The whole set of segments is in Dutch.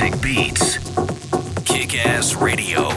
Classic beats. Kick Ass Radio.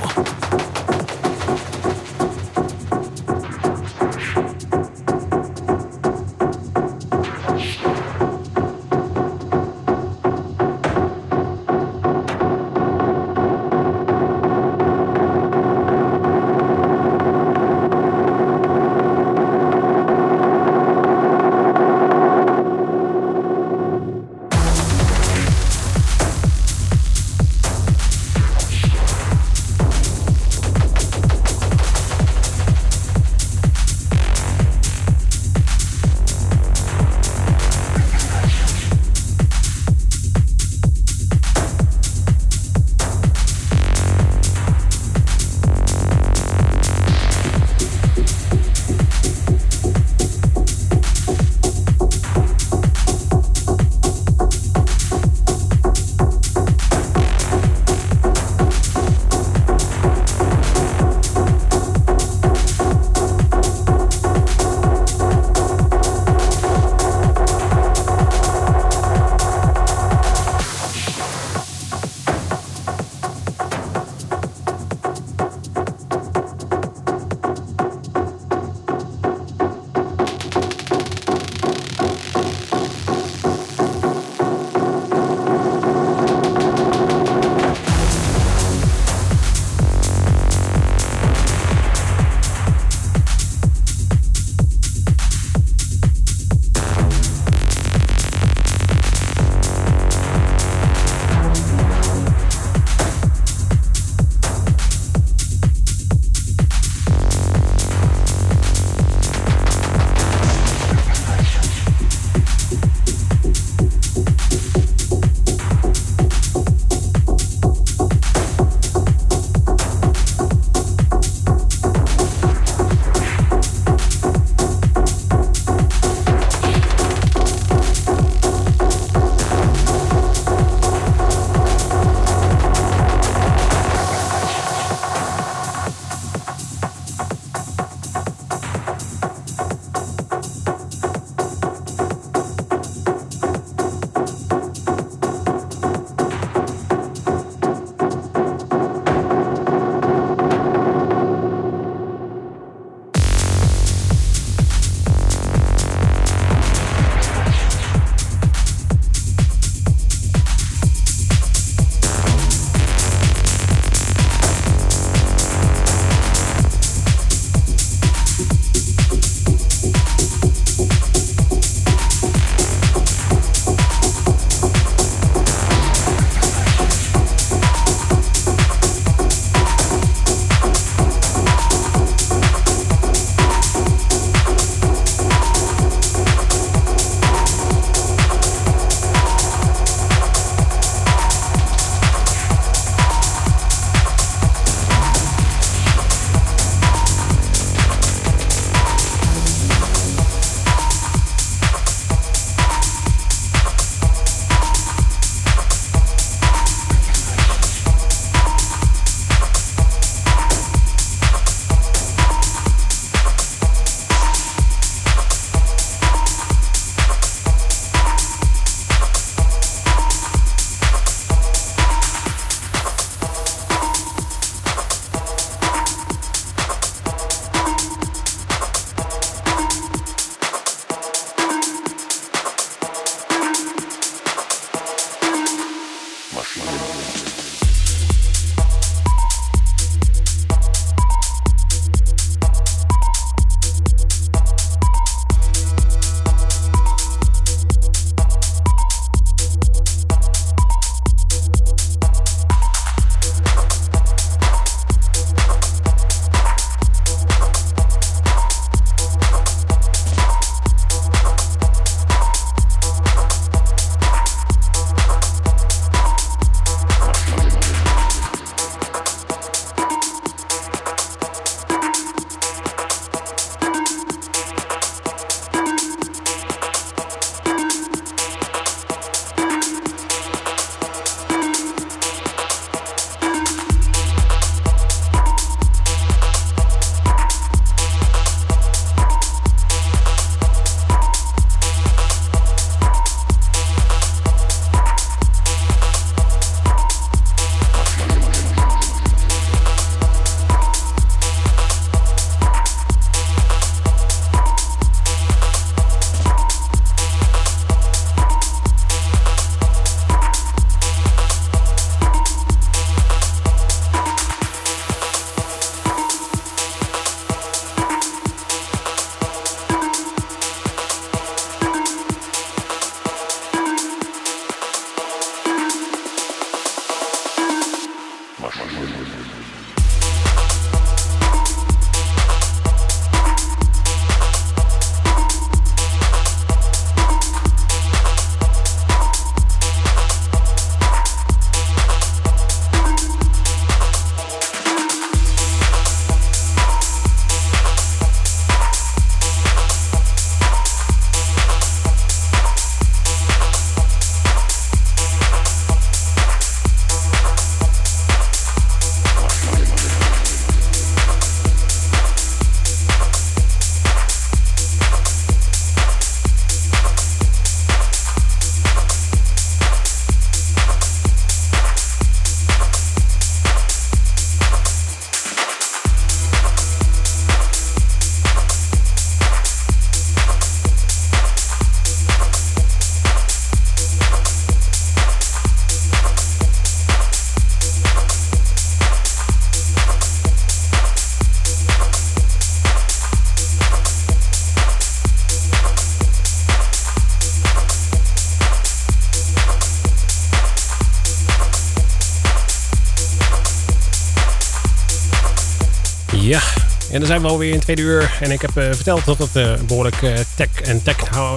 En dan zijn we alweer in tweede uur. En ik heb uh, verteld dat het uh, behoorlijk uh, tech en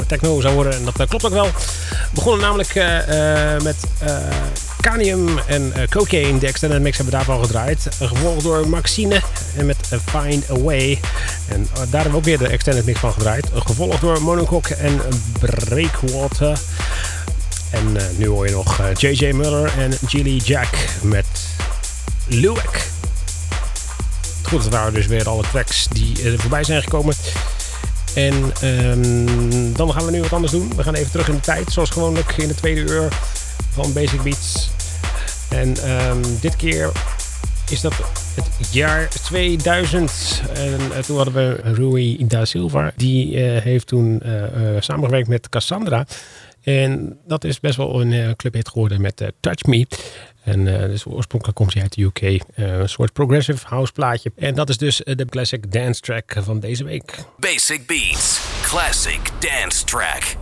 techno, zou worden. En dat klopt ook wel. We begonnen namelijk met Canium en Cocaine. De extended mix hebben we daarvan gedraaid. gevolgd door Maxine en met Find a Way. En daar hebben we ook weer de extended mix van gedraaid. gevolgd door Monocoque en Breakwater. En nu hoor je nog JJ Muller en Gilly Jack met Luwek. Goed, dat waren dus weer alle tracks die er voorbij zijn gekomen. En um, dan gaan we nu wat anders doen. We gaan even terug in de tijd, zoals gewoonlijk in de tweede uur van Basic Beats. En um, dit keer is dat het jaar 2000. En uh, toen hadden we Rui da Silva. Die uh, heeft toen samengewerkt met Cassandra. En dat is best wel een clubhit geworden met Touch Me. En uh, dus oorspronkelijk komt hij uit de UK. Uh, een soort progressive house plaatje. En dat is dus de classic dance track van deze week. Basic Beats. Classic dance track.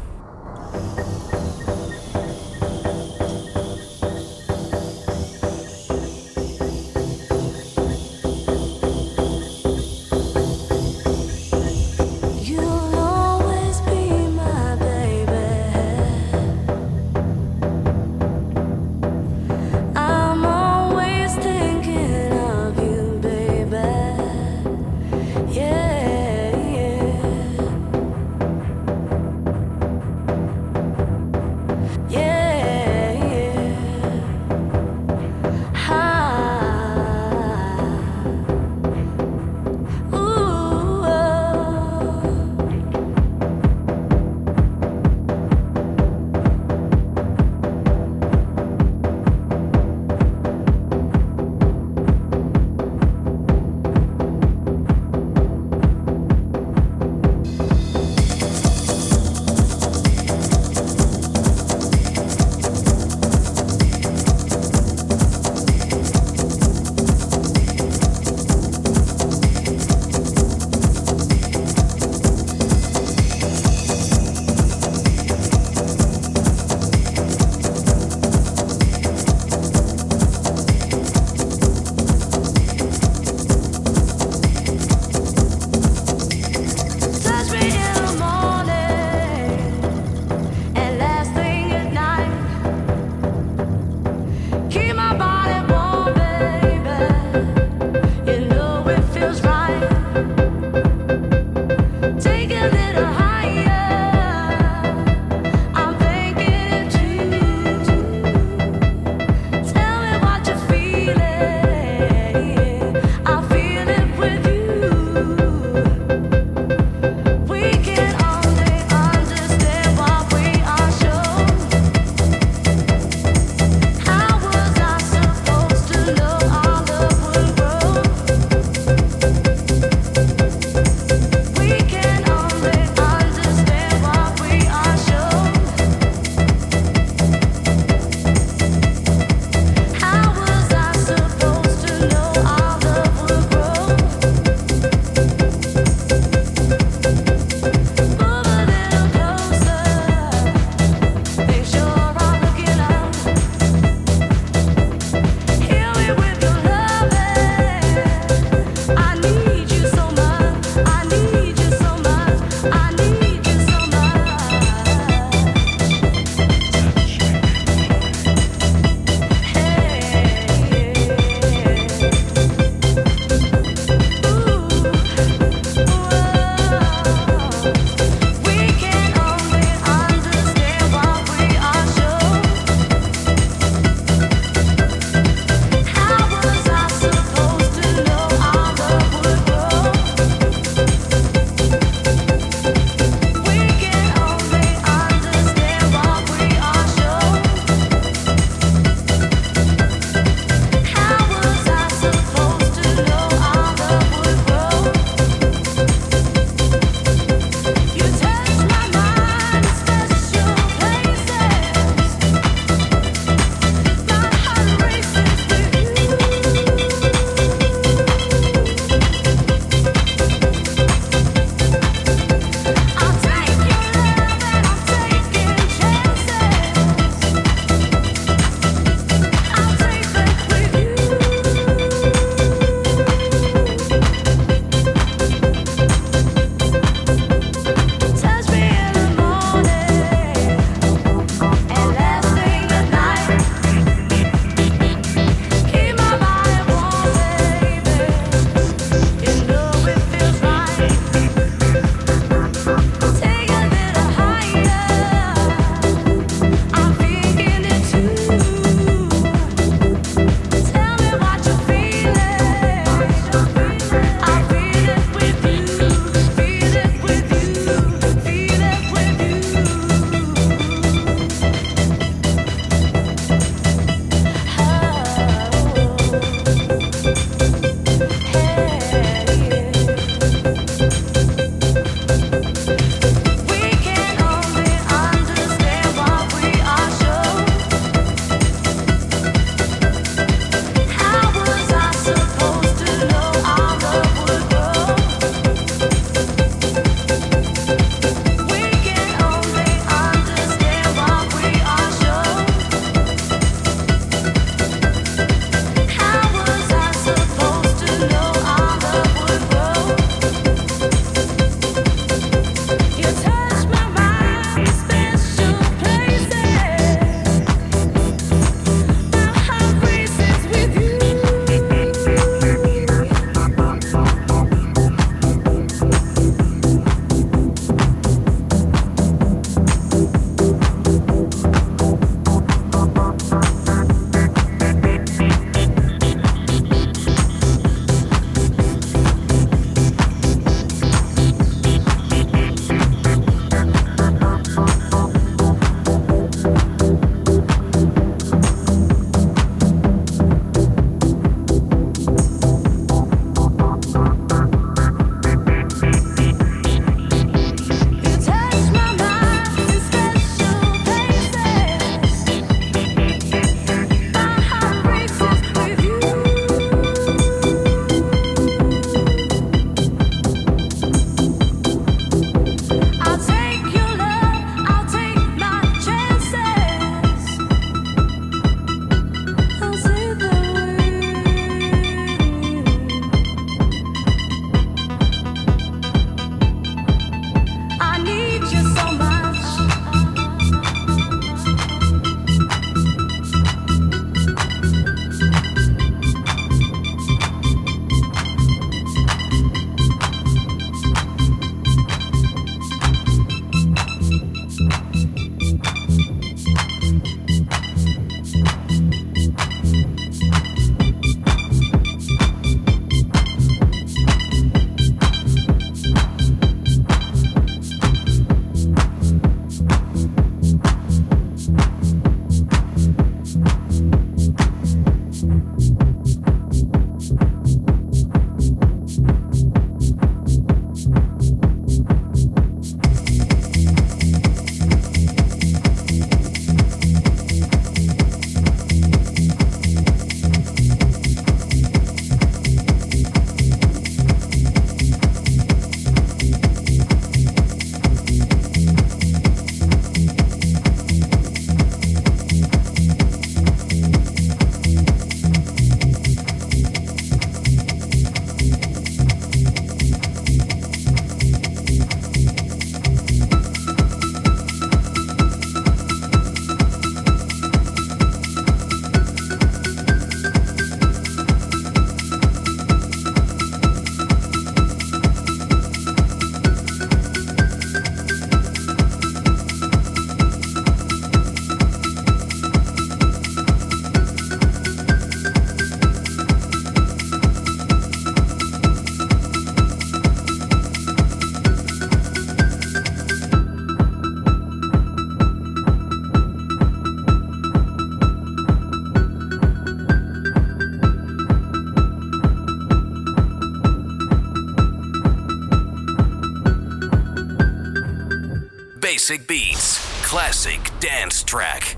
Track.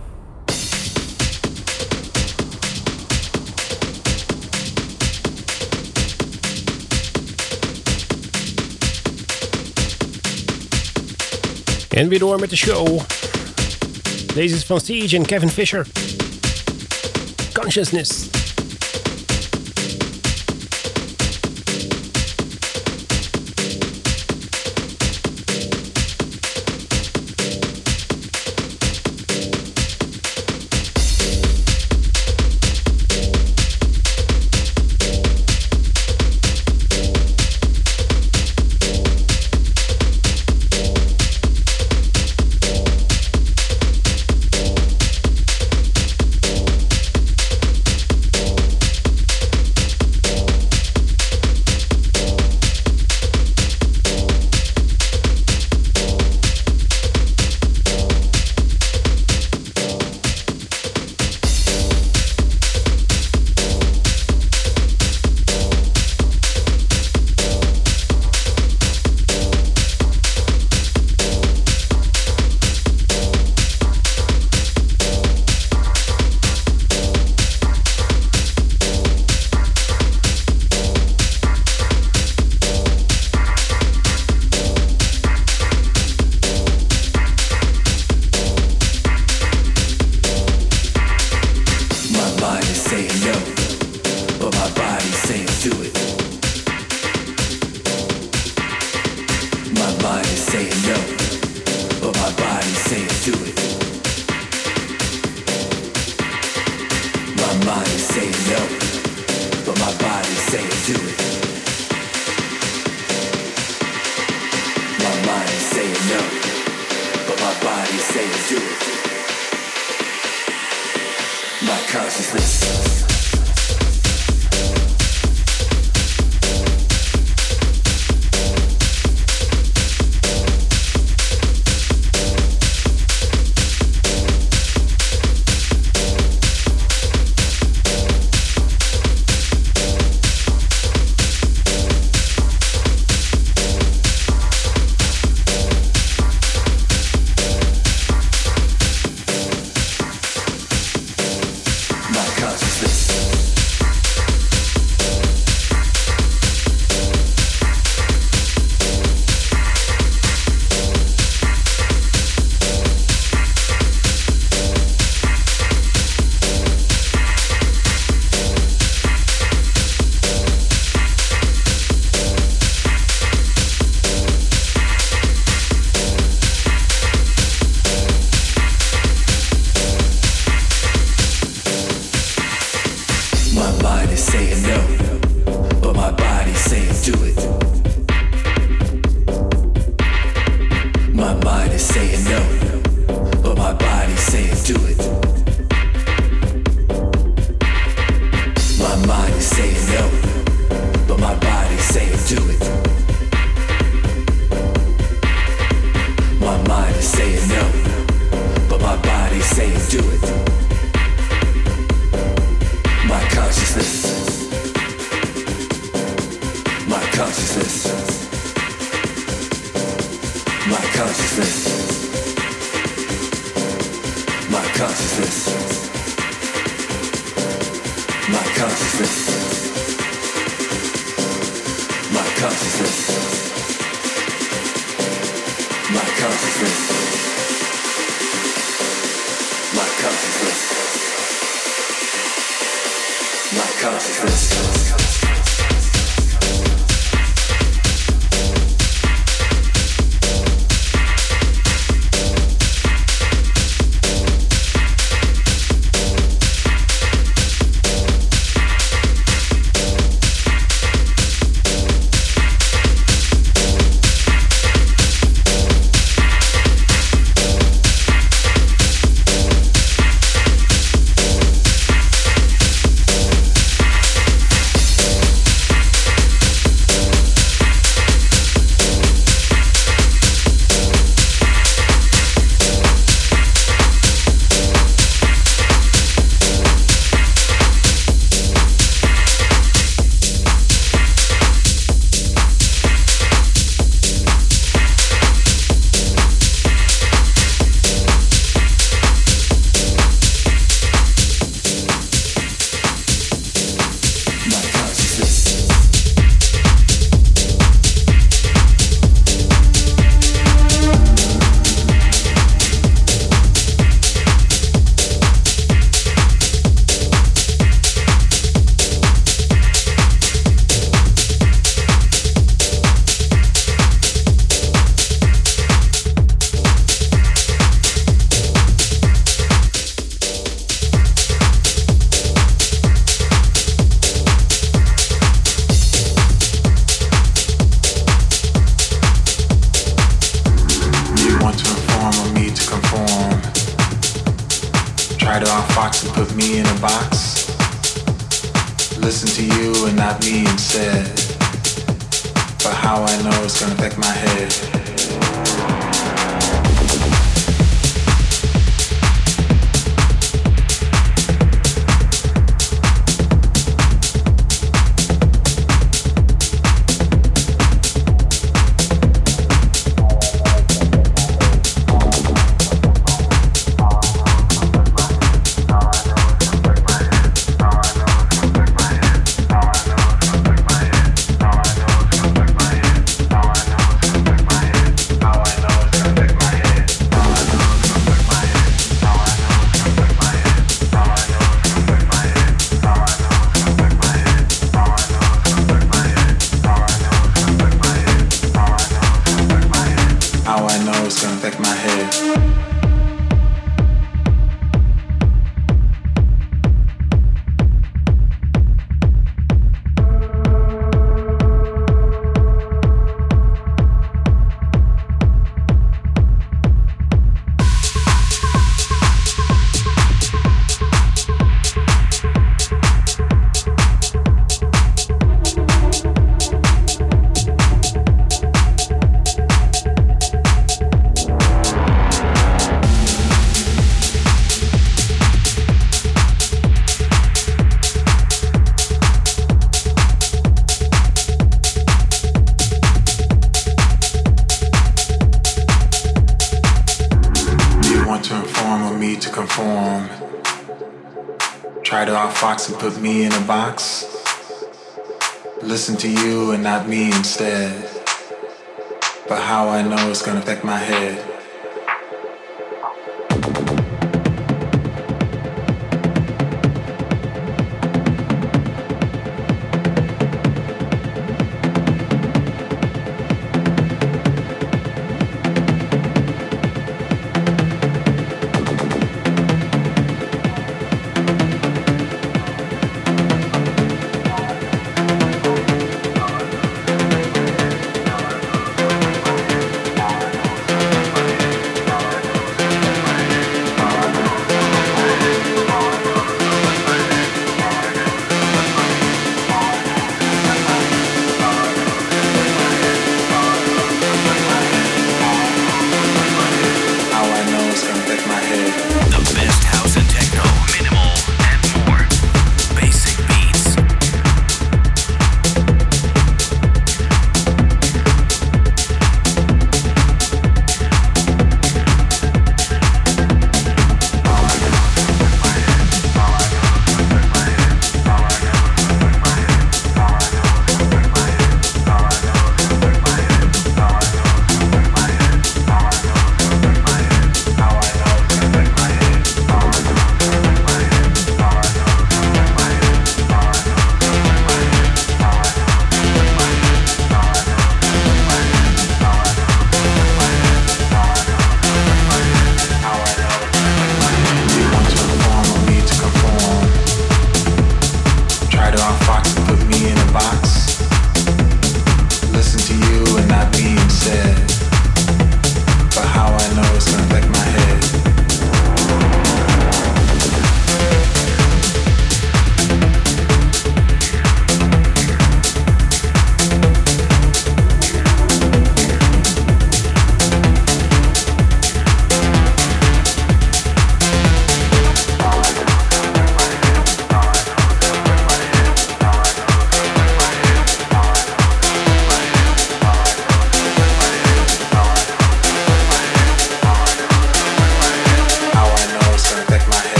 En weer door met de show. Deze is van Siege en Kevin Fisher. Consciousness.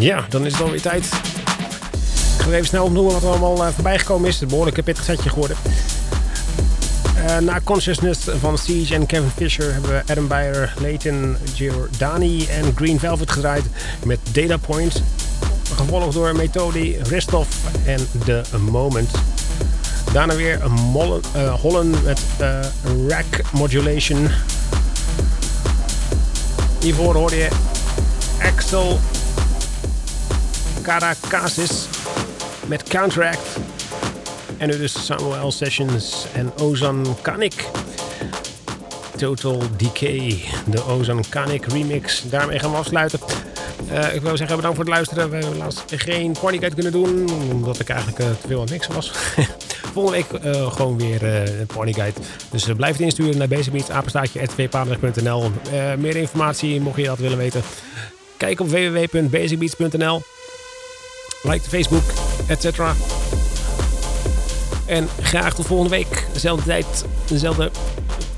Ja, dan is het alweer tijd. Ik ga even snel opnoemen wat er allemaal uh, voorbij gekomen is. Een behoorlijk pittig setje geworden. Uh, na Consciousness van Siege en Kevin Fisher hebben we Adam Beyer, Leighton Giordani en Green Velvet gedraaid met Data Point. Gevolgd door Methodi, Ristov en The Moment. Daarna weer Mollen, uh, Holland met Rack Modulation. Hiervoor hoorde je Axel Caracassis met Counteract. En nu dus Samuel Sessions en Ozan Kanik. Total Decay, de Ozan Kanik remix. Daarmee gaan we afsluiten. Uh, ik wil zeggen bedankt voor het luisteren. We hebben laatst geen Guide kunnen doen, omdat ik eigenlijk uh, te veel aan mixen was. Volgende week uh, gewoon weer een Guide. Dus blijf het insturen naar Basicbeats, apenstaatje, meer informatie, mocht je dat willen weten. Kijk op www.basicbeats.nl. Like Facebook, etc. En graag tot volgende week. Dezelfde tijd, dezelfde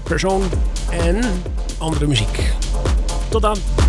persoon en andere muziek. Tot dan.